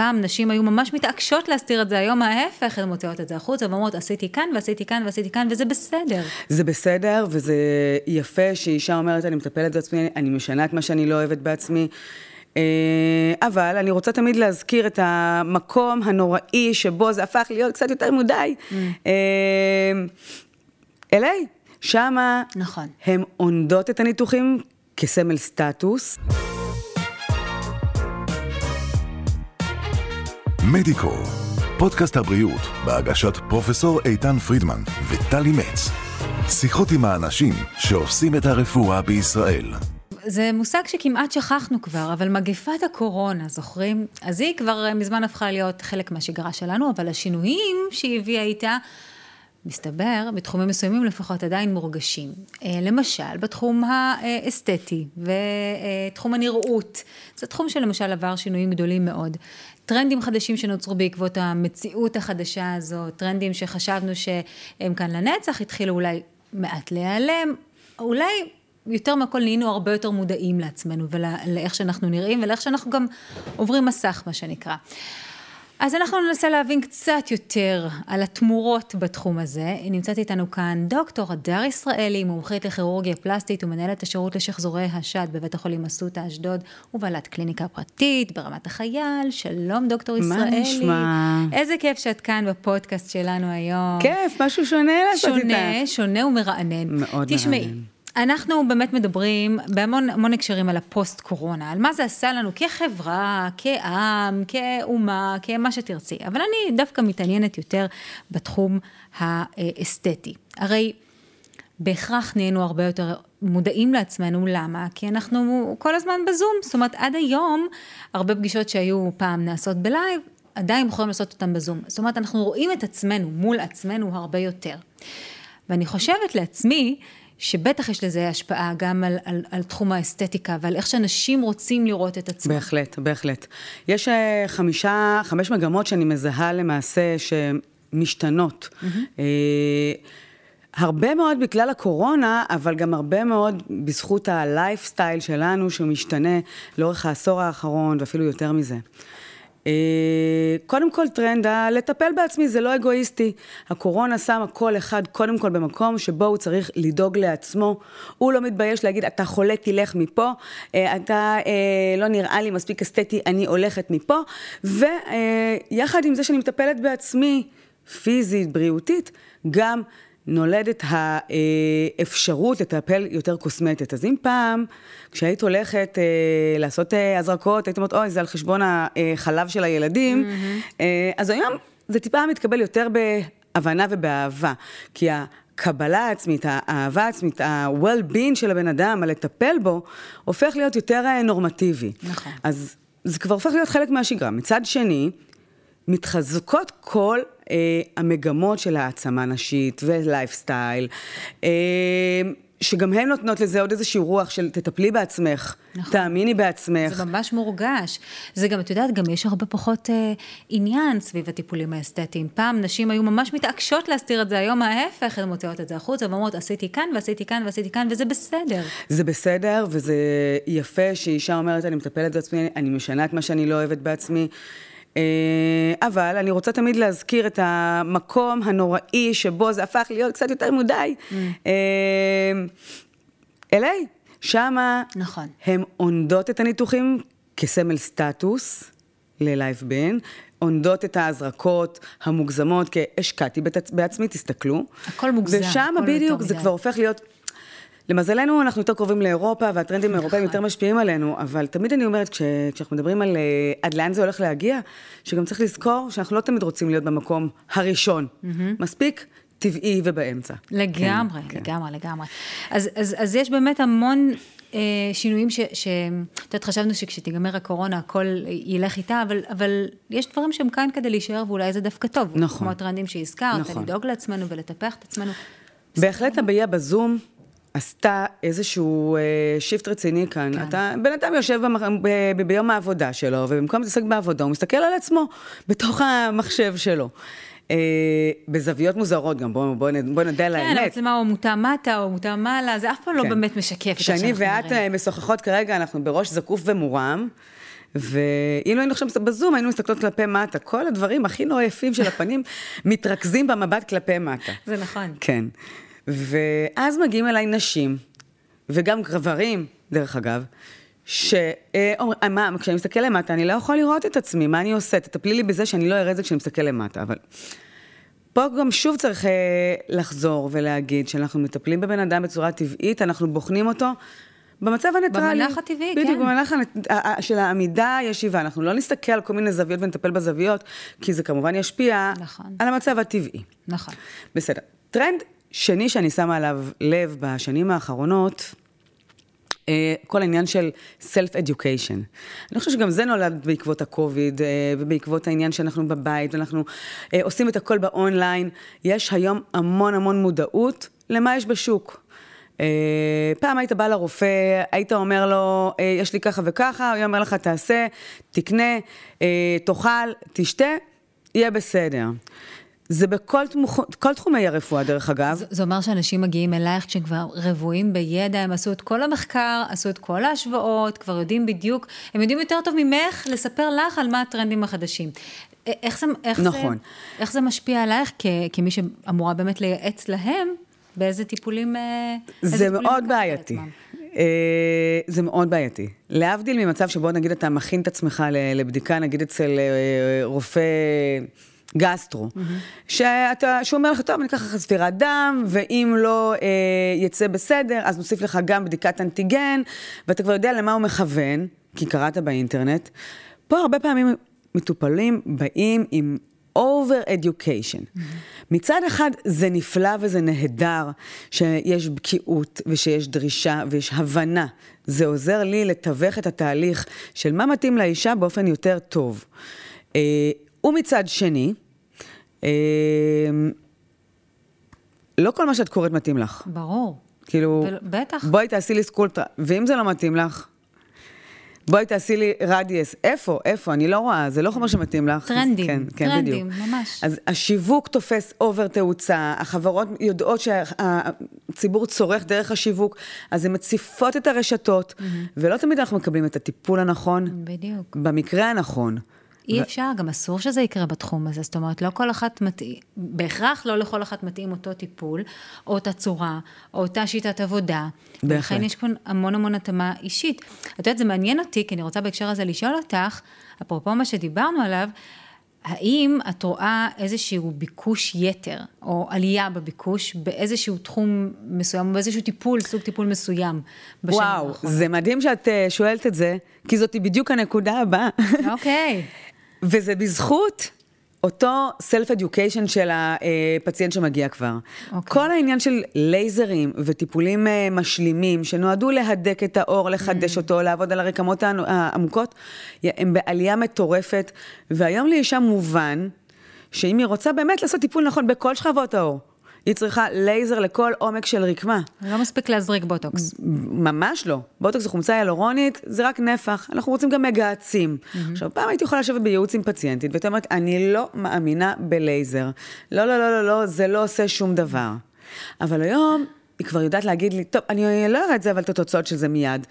פעם נשים היו ממש מתעקשות להסתיר את זה, היום ההפך, הן מוציאות את זה החוצה ואומרות, עשיתי כאן ועשיתי כאן ועשיתי כאן, וזה בסדר. זה בסדר, וזה יפה שאישה אומרת, אני מטפלת בעצמי, אני משנה את מה שאני לא אוהבת בעצמי. אה, אבל אני רוצה תמיד להזכיר את המקום הנוראי שבו זה הפך להיות קצת יותר מדי. Mm. LA, שמה נכון. הן עונדות את הניתוחים כסמל סטטוס. מדיקו, פודקאסט הבריאות בהגשת פרופסור איתן פרידמן וטלי מצ. שיחות עם האנשים שעושים את הרפואה בישראל. זה מושג שכמעט שכחנו כבר, אבל מגפת הקורונה, זוכרים? אז היא כבר מזמן הפכה להיות חלק מהשגרה שלנו, אבל השינויים שהיא הביאה איתה, מסתבר, בתחומים מסוימים לפחות עדיין מורגשים. אה, למשל, בתחום האסתטי ותחום הנראות. זה תחום שלמשל עבר שינויים גדולים מאוד. טרנדים חדשים שנוצרו בעקבות המציאות החדשה הזאת, טרנדים שחשבנו שהם כאן לנצח, התחילו אולי מעט להיעלם, אולי יותר מהכל נהיינו הרבה יותר מודעים לעצמנו ולאיך שאנחנו נראים ולאיך שאנחנו גם עוברים מסך, מה שנקרא. אז אנחנו ננסה להבין קצת יותר על התמורות בתחום הזה. נמצאת איתנו כאן דוקטור הדר ישראלי, מומחית לכירורגיה פלסטית ומנהלת השירות לשחזורי השד בבית החולים אסותא אשדוד, ובעלת קליניקה פרטית ברמת החייל. שלום דוקטור ישראלי. מה נשמע? איזה כיף שאת כאן בפודקאסט שלנו היום. כיף, משהו שונה לעשות איתך. שונה, שונה ומרענן. מאוד תשמעי, מרענן. אנחנו באמת מדברים בהמון המון הקשרים על הפוסט קורונה, על מה זה עשה לנו כחברה, כעם, כאומה, כמה שתרצי. אבל אני דווקא מתעניינת יותר בתחום האסתטי. הרי בהכרח נהיינו הרבה יותר מודעים לעצמנו, למה? כי אנחנו כל הזמן בזום, זאת אומרת עד היום הרבה פגישות שהיו פעם נעשות בלייב, עדיין יכולים לעשות אותן בזום. זאת אומרת אנחנו רואים את עצמנו מול עצמנו הרבה יותר. ואני חושבת לעצמי, שבטח יש לזה השפעה גם על, על, על תחום האסתטיקה ועל איך שאנשים רוצים לראות את עצמם. בהחלט, בהחלט. יש אה, חמישה, חמש מגמות שאני מזהה למעשה שמשתנות. Mm-hmm. הרבה מאוד בגלל הקורונה, אבל גם הרבה מאוד בזכות הלייפסטייל שלנו, שמשתנה לאורך העשור האחרון, ואפילו יותר מזה. אה, קודם כל טרנד, לטפל בעצמי זה לא אגואיסטי. הקורונה שמה כל אחד קודם כל במקום שבו הוא צריך לדאוג לעצמו. הוא לא מתבייש להגיד, אתה חולה, תלך מפה, אה, אתה אה, לא נראה לי מספיק אסתטי, אני הולכת מפה. ויחד עם זה שאני מטפלת בעצמי, פיזית, בריאותית, גם נולדת האפשרות לטפל יותר קוסמטית. אז אם פעם, כשהיית הולכת אה, לעשות אה, הזרקות, היית אומרת, אוי, זה על חשבון החלב של הילדים, mm-hmm. אה, אז היום זה טיפה מתקבל יותר בהבנה ובאהבה. כי הקבלה העצמית, האהבה העצמית, ה-well-being של הבן אדם, הלטפל בו, הופך להיות יותר אה, נורמטיבי. נכון. אז זה כבר הופך להיות חלק מהשגרה. מצד שני, מתחזקות כל המגמות של העצמה נשית ולייפסטייל, אה, שגם הן נותנות לזה עוד איזושהי רוח של תטפלי בעצמך, נכון. תאמיני בעצמך. זה ממש מורגש. זה גם, את יודעת, גם יש הרבה פחות אה, עניין סביב הטיפולים האסתטיים. פעם נשים היו ממש מתעקשות להסתיר את זה, היום ההפך, הן מוציאות את זה החוצה ואומרות, עשיתי כאן ועשיתי כאן ועשיתי כאן, וזה בסדר. זה בסדר, וזה יפה שאישה אומרת, אני מטפלת בעצמי, אני משנה את מה שאני לא אוהבת בעצמי. אה, אבל אני רוצה תמיד להזכיר את המקום הנוראי שבו זה הפך להיות קצת יותר מדי. Mm. LA, שמה נכון. הן עונדות את הניתוחים כסמל סטטוס ללייב בן, עונדות את ההזרקות המוגזמות, כי השקעתי בעצמי, תסתכלו. הכל מוגזם, ושם בדיוק זה כבר הופך להיות למזלנו, אנחנו יותר קרובים לאירופה, והטרנדים האירופאים יותר משפיעים עלינו, אבל תמיד אני אומרת, כש, כשאנחנו מדברים על uh, עד לאן זה הולך להגיע, שגם צריך לזכור שאנחנו לא תמיד רוצים להיות במקום הראשון. Mm-hmm. מספיק טבעי ובאמצע. לגמרי, כן, לגמרי, כן. לגמרי. אז, אז, אז יש באמת המון אה, שינויים ש... את יודעת, חשבנו שכשתיגמר הקורונה הכל ילך איתה, אבל, אבל יש דברים שהם כאן כדי להישאר, ואולי זה דווקא טוב. נכון. כמו הטרנדים שהזכרת, נכון. לדאוג לעצצמנו ולטפח את עצמנו. בהחלט הבעיה בזום עשתה איזשהו אה, שיפט רציני כאן. כן. אתה, בן אדם יושב במח, ב, ב, ביום העבודה שלו, ובמקום להתעסק בעבודה, הוא מסתכל על עצמו בתוך המחשב שלו. אה, בזוויות מוזרות גם, בואו בוא, בוא נדע על כן, האמת. כן, המצלמה או מוטה מטה או מוטה מעלה, זה אף פעם לא כן. באמת משקף את שאני ואת נראים. משוחחות כרגע, אנחנו בראש זקוף ומורם. ואילו היינו עכשיו בזום, היינו מסתכלות כלפי מטה. כל הדברים הכי נורא יפים של הפנים מתרכזים במבט כלפי מטה. זה נכון. כן. ואז מגיעים אליי נשים, וגם גברים, דרך אגב, שאומרים, מה, כשאני מסתכל למטה, אני לא יכול לראות את עצמי, מה אני עושה? תטפלי לי בזה שאני לא אראה את זה כשאני מסתכל למטה, אבל... פה גם שוב צריך אה, לחזור ולהגיד שאנחנו מטפלים בבן אדם בצורה טבעית, אנחנו בוחנים אותו במצב הניטרלי. במנח הטבעי, בדיוק, כן. בדיוק, במנח הנת- ה- ה- של העמידה הישיבה. אנחנו לא נסתכל על כל מיני זוויות ונטפל בזוויות, כי זה כמובן ישפיע נכון. על המצב הטבעי. נכון. בסדר. טרנד שני שאני שמה עליו לב בשנים האחרונות, אה, כל העניין של self-education. אני חושבת שגם זה נולד בעקבות הקוביד, אה, ובעקבות העניין שאנחנו בבית, ואנחנו אה, עושים את הכל באונליין. יש היום המון המון מודעות למה יש בשוק. פעם היית בא לרופא, היית אומר לו, יש לי ככה וככה, הוא אומר לך, תעשה, תקנה, תאכל, תשתה, יהיה בסדר. זה בכל תמוכ... כל תחומי הרפואה, דרך אגב. זה, זה אומר שאנשים מגיעים אלייך כשהם כבר רבועים בידע, הם עשו את כל המחקר, עשו את כל ההשוואות, כבר יודעים בדיוק, הם יודעים יותר טוב ממך לספר לך על מה הטרנדים החדשים. איך זה, איך נכון. זה, איך זה משפיע עלייך כ, כמי שאמורה באמת לייעץ להם באיזה טיפולים... אה, זה טיפולים מאוד בעייתי. אה, זה מאוד בעייתי. להבדיל ממצב שבו נגיד אתה מכין את עצמך לבדיקה, נגיד אצל אה, רופא גסטרו, שאתה, שהוא אומר לך, טוב, אני אקח לך ספירת דם, ואם לא אה, יצא בסדר, אז נוסיף לך גם בדיקת אנטיגן, ואתה כבר יודע למה הוא מכוון, כי קראת באינטרנט. פה הרבה פעמים מטופלים באים עם over education. מצד אחד זה נפלא וזה נהדר שיש בקיאות ושיש דרישה ויש הבנה. זה עוזר לי לתווך את התהליך של מה מתאים לאישה באופן יותר טוב. אה, ומצד שני, אה, לא כל מה שאת קוראת מתאים לך. ברור. כאילו, בטח. בואי תעשי לי Sculptra, ואם זה לא מתאים לך, בואי תעשי לי Radiesse. איפה? איפה? אני לא רואה, זה לא חומר שמתאים לך. טרנדים, כן, כן, טרנדים, בדיוק. ממש. אז השיווק תופס over תאוצה, החברות יודעות שהציבור צורך דרך השיווק, אז הן מציפות את הרשתות, ולא תמיד אנחנו מקבלים את הטיפול הנכון, בדיוק. במקרה הנכון. אי אפשר, גם אסור שזה יקרה בתחום הזה, זאת אומרת, לא כל אחת מתאים, בהכרח לא לכל אחת מתאים אותו טיפול, או אותה צורה, או אותה שיטת עבודה. בהחלט. ולכן יש פה המון המון התאמה אישית. את יודעת, זה מעניין אותי, כי אני רוצה בהקשר הזה לשאול אותך, אפרופו מה שדיברנו עליו, האם את רואה איזשהו ביקוש יתר, או עלייה בביקוש, באיזשהו תחום מסוים, או באיזשהו טיפול, סוג טיפול מסוים, בשנים וואו, האחרונות? זה מדהים שאת אה, שואלת את זה, כי זאת בדיוק הנקודה הבאה. אוקיי. וזה בזכות אותו self-education של הפציינט שמגיע כבר. אוקיי. כל העניין של לייזרים וטיפולים אה, משלימים, שנועדו להדק את האור, לחדש אותו, לעבוד על הרקמות העמוקות, הם בעלייה מטורפת, והיום לאישה מובן שאם היא רוצה באמת לעשות טיפול נכון בכל שכבות האור, היא צריכה לייזר לכל עומק של רקמה. לא מספיק להזריק בוטוקס. ממש לא. בוטוקס זה חומצה היאלורונית, זה רק נפח. אנחנו רוצים גם מגהצים. עכשיו, פעם הייתי יכולה לשבת בייעוץ עם פציינטית, והייתה אומרת, אני לא מאמינה בלייזר. לא, לא, לא, לא, לא, זה לא עושה שום דבר. אבל היום, היא כבר יודעת להגיד לי, טוב, אני לא אראה את זה, אבל את התוצאות של זה מיד.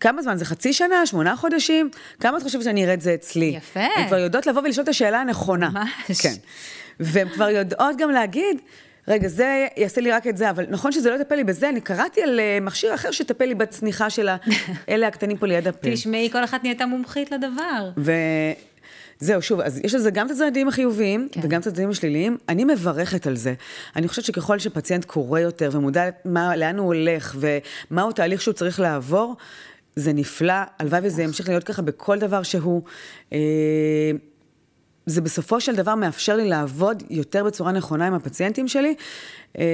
כמה זמן? זה חצי שנה? שמונה חודשים? כמה את חושבת שאני אראה את זה אצלי? יפה. הן כבר יודעות לבוא ולשאול את השאלה הנכונה. ממש. כן. והן כבר יודעות גם להגיד, רגע, זה יעשה לי רק את זה, אבל נכון שזה לא יטפל לי בזה, אני קראתי על אה, מכשיר אחר שיטפל לי בצניחה של האלה הקטנים פה ליד הפה. תשמעי, כל אחת נהייתה מומחית לדבר. וזהו, שוב, אז יש לזה גם את הצדדים החיוביים כן. וגם את הצדדים השליליים. אני מברכת על זה. אני חושבת שככל שפציינט קורא יותר ומודע מה, לאן הוא הולך ומהו תהליך שהוא צריך לעבור, זה נפלא. הלוואי וזה ימשיך להיות ככה בכל דבר שהוא. אה, זה בסופו של דבר מאפשר לי לעבוד יותר בצורה נכונה עם הפציינטים שלי, אה,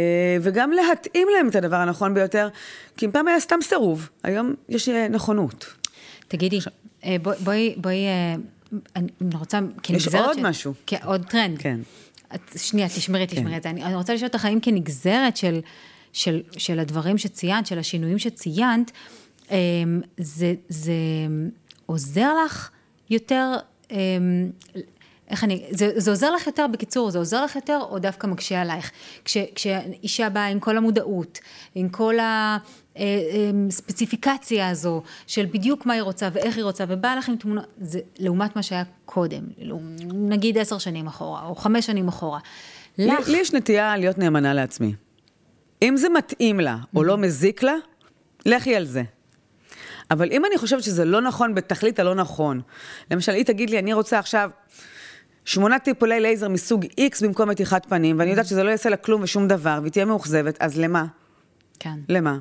וגם להתאים להם את הדבר הנכון ביותר, כי אם פעם היה סתם סירוב, היום יש אה, נכונות. תגידי, אה, בואי, בואי, אני רוצה, כנגזרת... עוד של- משהו. עוד טרנד. כן. את- שנייה, תשמרי, תשמרי את זה. אני אני רוצה לשאול אותך, האם כנגזרת של, של, של הדברים שציינת, של השינויים שציינת, אה, זה, זה עוזר לך יותר אה, איך אני, זה, זה עוזר לך יותר, בקיצור, זה עוזר לך יותר או דווקא מקשה עלייך? כש, כשאישה באה עם כל המודעות, עם כל הספציפיקציה הזו של בדיוק מה היא רוצה ואיך היא רוצה, ובאה לך עם תמונה, זה לעומת מה שהיה קודם, נגיד עשר שנים אחורה, או חמש שנים אחורה. לך... לי יש נטייה להיות נאמנה לעצמי. אם זה מתאים לה או לא מזיק לה, לכי על זה. אבל אם אני חושבת שזה לא נכון בתכלית הלא נכון, למשל, היא תגיד לי, אני רוצה עכשיו שמונה טיפולי לייזר מסוג X במקום מתיחת פנים, ואני יודעת שזה לא יעשה לה כלום ושום דבר, והיא תהיה מאוכזבת, אז למה? כן. למה?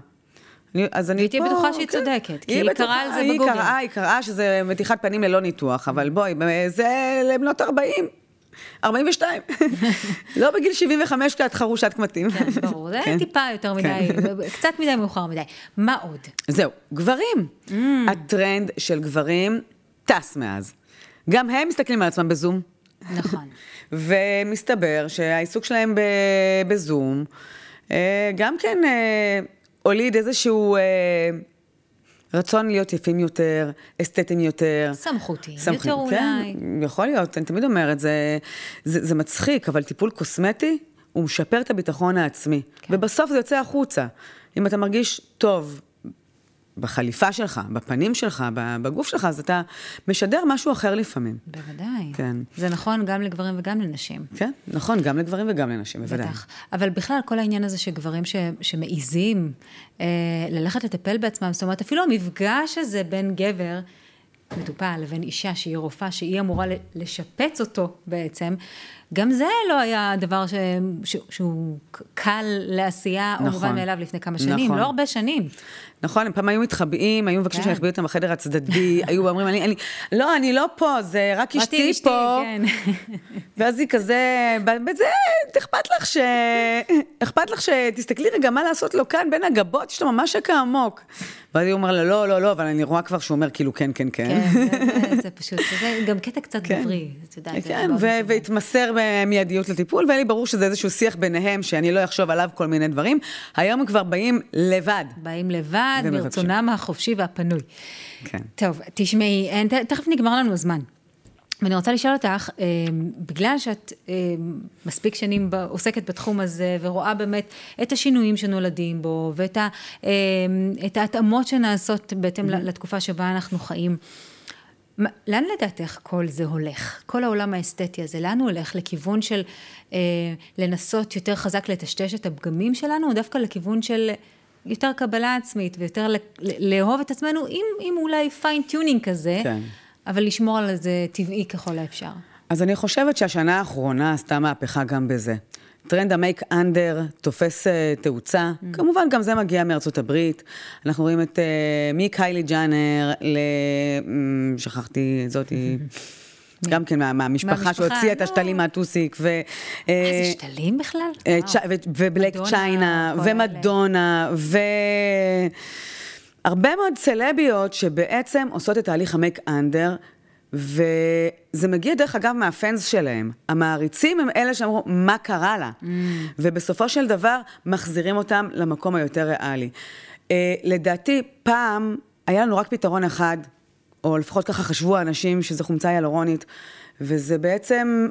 אני, אז אני פה... והיא תהיה בטוחה שהיא כן. צודקת, כי היא, היא קראה על זה בגוגל. היא קראה, היא קראה שזה מתיחת פנים ללא ניתוח, אבל בואי, זה לבנות 40. 42. לא בגיל 75 כשאת חרושת קמטים. כן, ברור. זה כן. טיפה יותר מדי, כן. קצת מדי מאוחר מדי. מה עוד? זהו, גברים. Mm. הטרנד של גברים טס מאז. גם הם מסתכלים על עצמם בזום. נכון. ומסתבר שהעיסוק שלהם בזום, אה, גם כן אה, הוליד איזשהו... אה, רצון להיות יפים יותר, אסתטיים יותר. סמכותיים סמכות, יותר כן, אולי. יכול להיות, אני תמיד אומרת, זה, זה, זה מצחיק, אבל טיפול קוסמטי, הוא משפר את הביטחון העצמי. כן. ובסוף זה יוצא החוצה. אם אתה מרגיש טוב בחליפה שלך, בפנים שלך, בגוף שלך, אז אתה משדר משהו אחר לפעמים. בוודאי. כן. זה נכון גם לגברים וגם לנשים. כן, נכון, גם לגברים וגם לנשים, בוודאי. בטח. אבל בכלל, כל העניין הזה שגברים ש, שמעיזים אה, ללכת לטפל בעצמם, זאת אומרת, אפילו המפגש הזה בין גבר... מטופל לבין אישה שהיא רופאה, שהיא אמורה לשפץ אותו בעצם, גם זה לא היה דבר ש... ש... שהוא קל לעשייה, נכון, או מובן מאליו לפני כמה שנים, נכון. לא הרבה שנים. נכון, הם פעם היו מתחבאים, היו מבקשים כן. שאני אכביא אותם בחדר הצדדי, היו אומרים, אני, אני, לא, אני לא פה, זה רק אשתי אשתי פה. כן. ואז היא כזה, בזה, אכפת לך ש... אכפת לך שתסתכלי רגע מה לעשות לו כאן בין הגבות, יש לו ממש שקע עמוק. ואז היא אומרת לה, לא, לא, לא, אבל אני רואה כבר שהוא אומר כאילו כן, כן, כן. כן, זה פשוט, זה גם קטע קצת כן. גברי, את יודעת. כן, והתמסר במיידיות לטיפול, והיה לי ברור שזה איזשהו שיח ביניהם, שאני לא אחשוב עליו כל מיני דברים. היום הם כבר באים לבד. באים לבד, מרצונם החופשי והפנוי. כן. טוב, תשמעי, תכף נגמר לנו הזמן. ואני רוצה לשאול אותך, אה, בגלל שאת אה, מספיק שנים עוסקת בתחום הזה ורואה באמת את השינויים שנולדים בו ואת ה, אה, ההתאמות שנעשות בהתאם mm-hmm. לתקופה שבה אנחנו חיים, לאן לדעתך כל זה הולך? כל העולם האסתטי הזה, לאן הוא הולך? לכיוון של אה, לנסות יותר חזק לטשטש את הפגמים שלנו, או דווקא לכיוון של יותר קבלה עצמית ויותר לאהוב את עצמנו, עם, עם אולי fine tuning כזה, כן. אבל לשמור על זה טבעי ככל האפשר. אז אני חושבת שהשנה האחרונה עשתה מהפכה גם בזה. טרנד ה make under תופס uh, תאוצה, mm. כמובן גם זה מגיע מארצות הברית. אנחנו רואים את uh, מקיילי ג'נר ל... שכחתי, זאתי... גם כן מהמשפחה שהוציאה את השתלים לא. מהטוסיק. ו... אה, זה שתלים בכלל? ובלק צ'יינה, ומדונה, ו... הרבה מאוד סלביות שבעצם עושות את תהליך המייק אנדר, וזה מגיע דרך אגב מהפנס שלהם. המעריצים הם אלה שאמרו, מה קרה לה? Mm. ובסופו של דבר מחזירים אותם למקום היותר ריאלי. Uh, לדעתי, פעם היה לנו רק פתרון אחד, או לפחות ככה חשבו האנשים, שזה חומצה ילורונית, וזה בעצם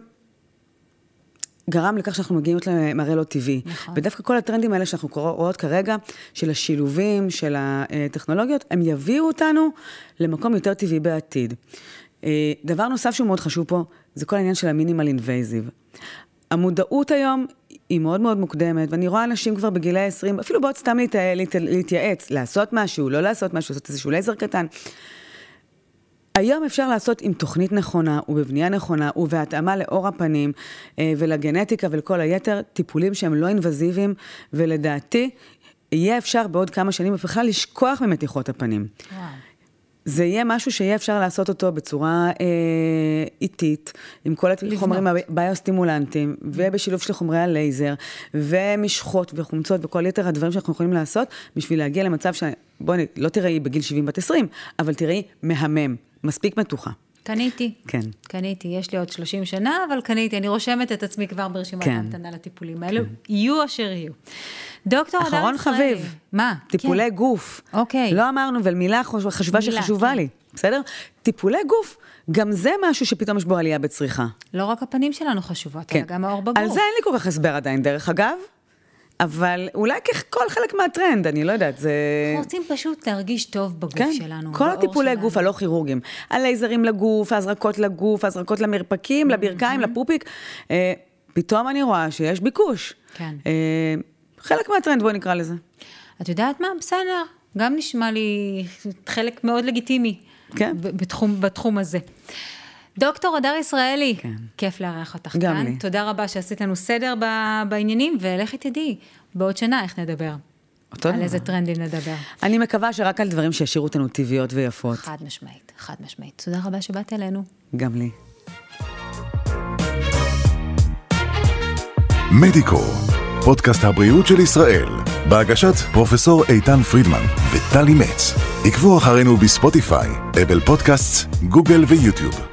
גרם לכך שאנחנו מגיעים למראה לא טבעי. נכון. ודווקא כל הטרנדים האלה שאנחנו רואות כרגע, של השילובים, של הטכנולוגיות, הם יביאו אותנו למקום יותר טבעי בעתיד. אה, דבר נוסף שהוא מאוד חשוב פה, זה כל העניין של ה minimal invasive. המודעות היום היא מאוד מאוד מוקדמת, ואני רואה אנשים כבר בגילי 20, אפילו בעוד סתם להתייעץ, לעשות משהו, לא לעשות משהו, לעשות איזשהו לייזר קטן. היום אפשר לעשות עם תוכנית נכונה ובבנייה נכונה ובהתאמה לעור הפנים אה, ולגנטיקה ולכל היתר, טיפולים שהם לא אינבזיביים, ולדעתי, יהיה אפשר בעוד כמה שנים בכלל לשכוח ממתיחות הפנים. וואו. זה יהיה משהו שיהיה אפשר לעשות אותו בצורה אה, איטית, עם כל החומרים הביוסטימולנטיים, ובשילוב של חומרי הלייזר, ומשחות וחומצות וכל יתר הדברים שאנחנו יכולים לעשות, בשביל להגיע למצב ש... בואי, לא תראי בגיל 70 בת 20, אבל תראי מהמם, מספיק מתוחה. קניתי. כן. קניתי, יש לי עוד 30 שנה, אבל קניתי, אני רושמת את עצמי כבר ברשימת כן. ההמתנה לטיפולים האלו, כן. יהיו אשר יהיו. דוקטור אדם אחרון חביב. מה? טיפולי כן. גוף. אוקיי. לא אמרנו, אבל מילה חשובה שחשובה לי. בסדר? טיפולי גוף, גם זה משהו שפתאום יש בו עלייה בצריכה. לא רק הפנים שלנו חשובות, כן. אלא גם האור בגוף. על זה אין לי כל כך הסבר עדיין, דרך אגב, אבל אולי ככל חלק מהטרנד, אני לא יודעת, זה... אנחנו רוצים פשוט להרגיש טוב בגוף כן, שלנו. כל באור הטיפולי שלנו. גוף הלא כירורגיים, הלייזרים לגוף, ההזרקות לגוף, ההזרקות למרפקים, לברכיים, לפופיק, אה, פתאום אני רואה שיש ביקוש. כן. אה, חלק מהטרנד, בואי נקרא לזה. את יודעת מה? בסדר. גם נשמע לי חלק מאוד לגיטימי. כן. בתחום, בתחום הזה. דוקטור הדר ישראלי, כן. כיף לארח אותך גם כאן. לי. תודה רבה שעשית לנו סדר ב- בעניינים, ולכי תדעי, בעוד שנה איך נדבר. אותו על דבר. איזה טרנדים נדבר. אני מקווה שרק על דברים שישאירו אותנו טבעיות ויפות. חד משמעית, חד משמעית. תודה רבה שבאת אלינו. גם לי. מדיקו, פודקאסט הבריאות של ישראל, בהגשת פרופסור איתן פרידמן וטלי מצ. עקבו אחרינו בספוטיפיי, אפל פודקאסט, גוגל ויוטיוב.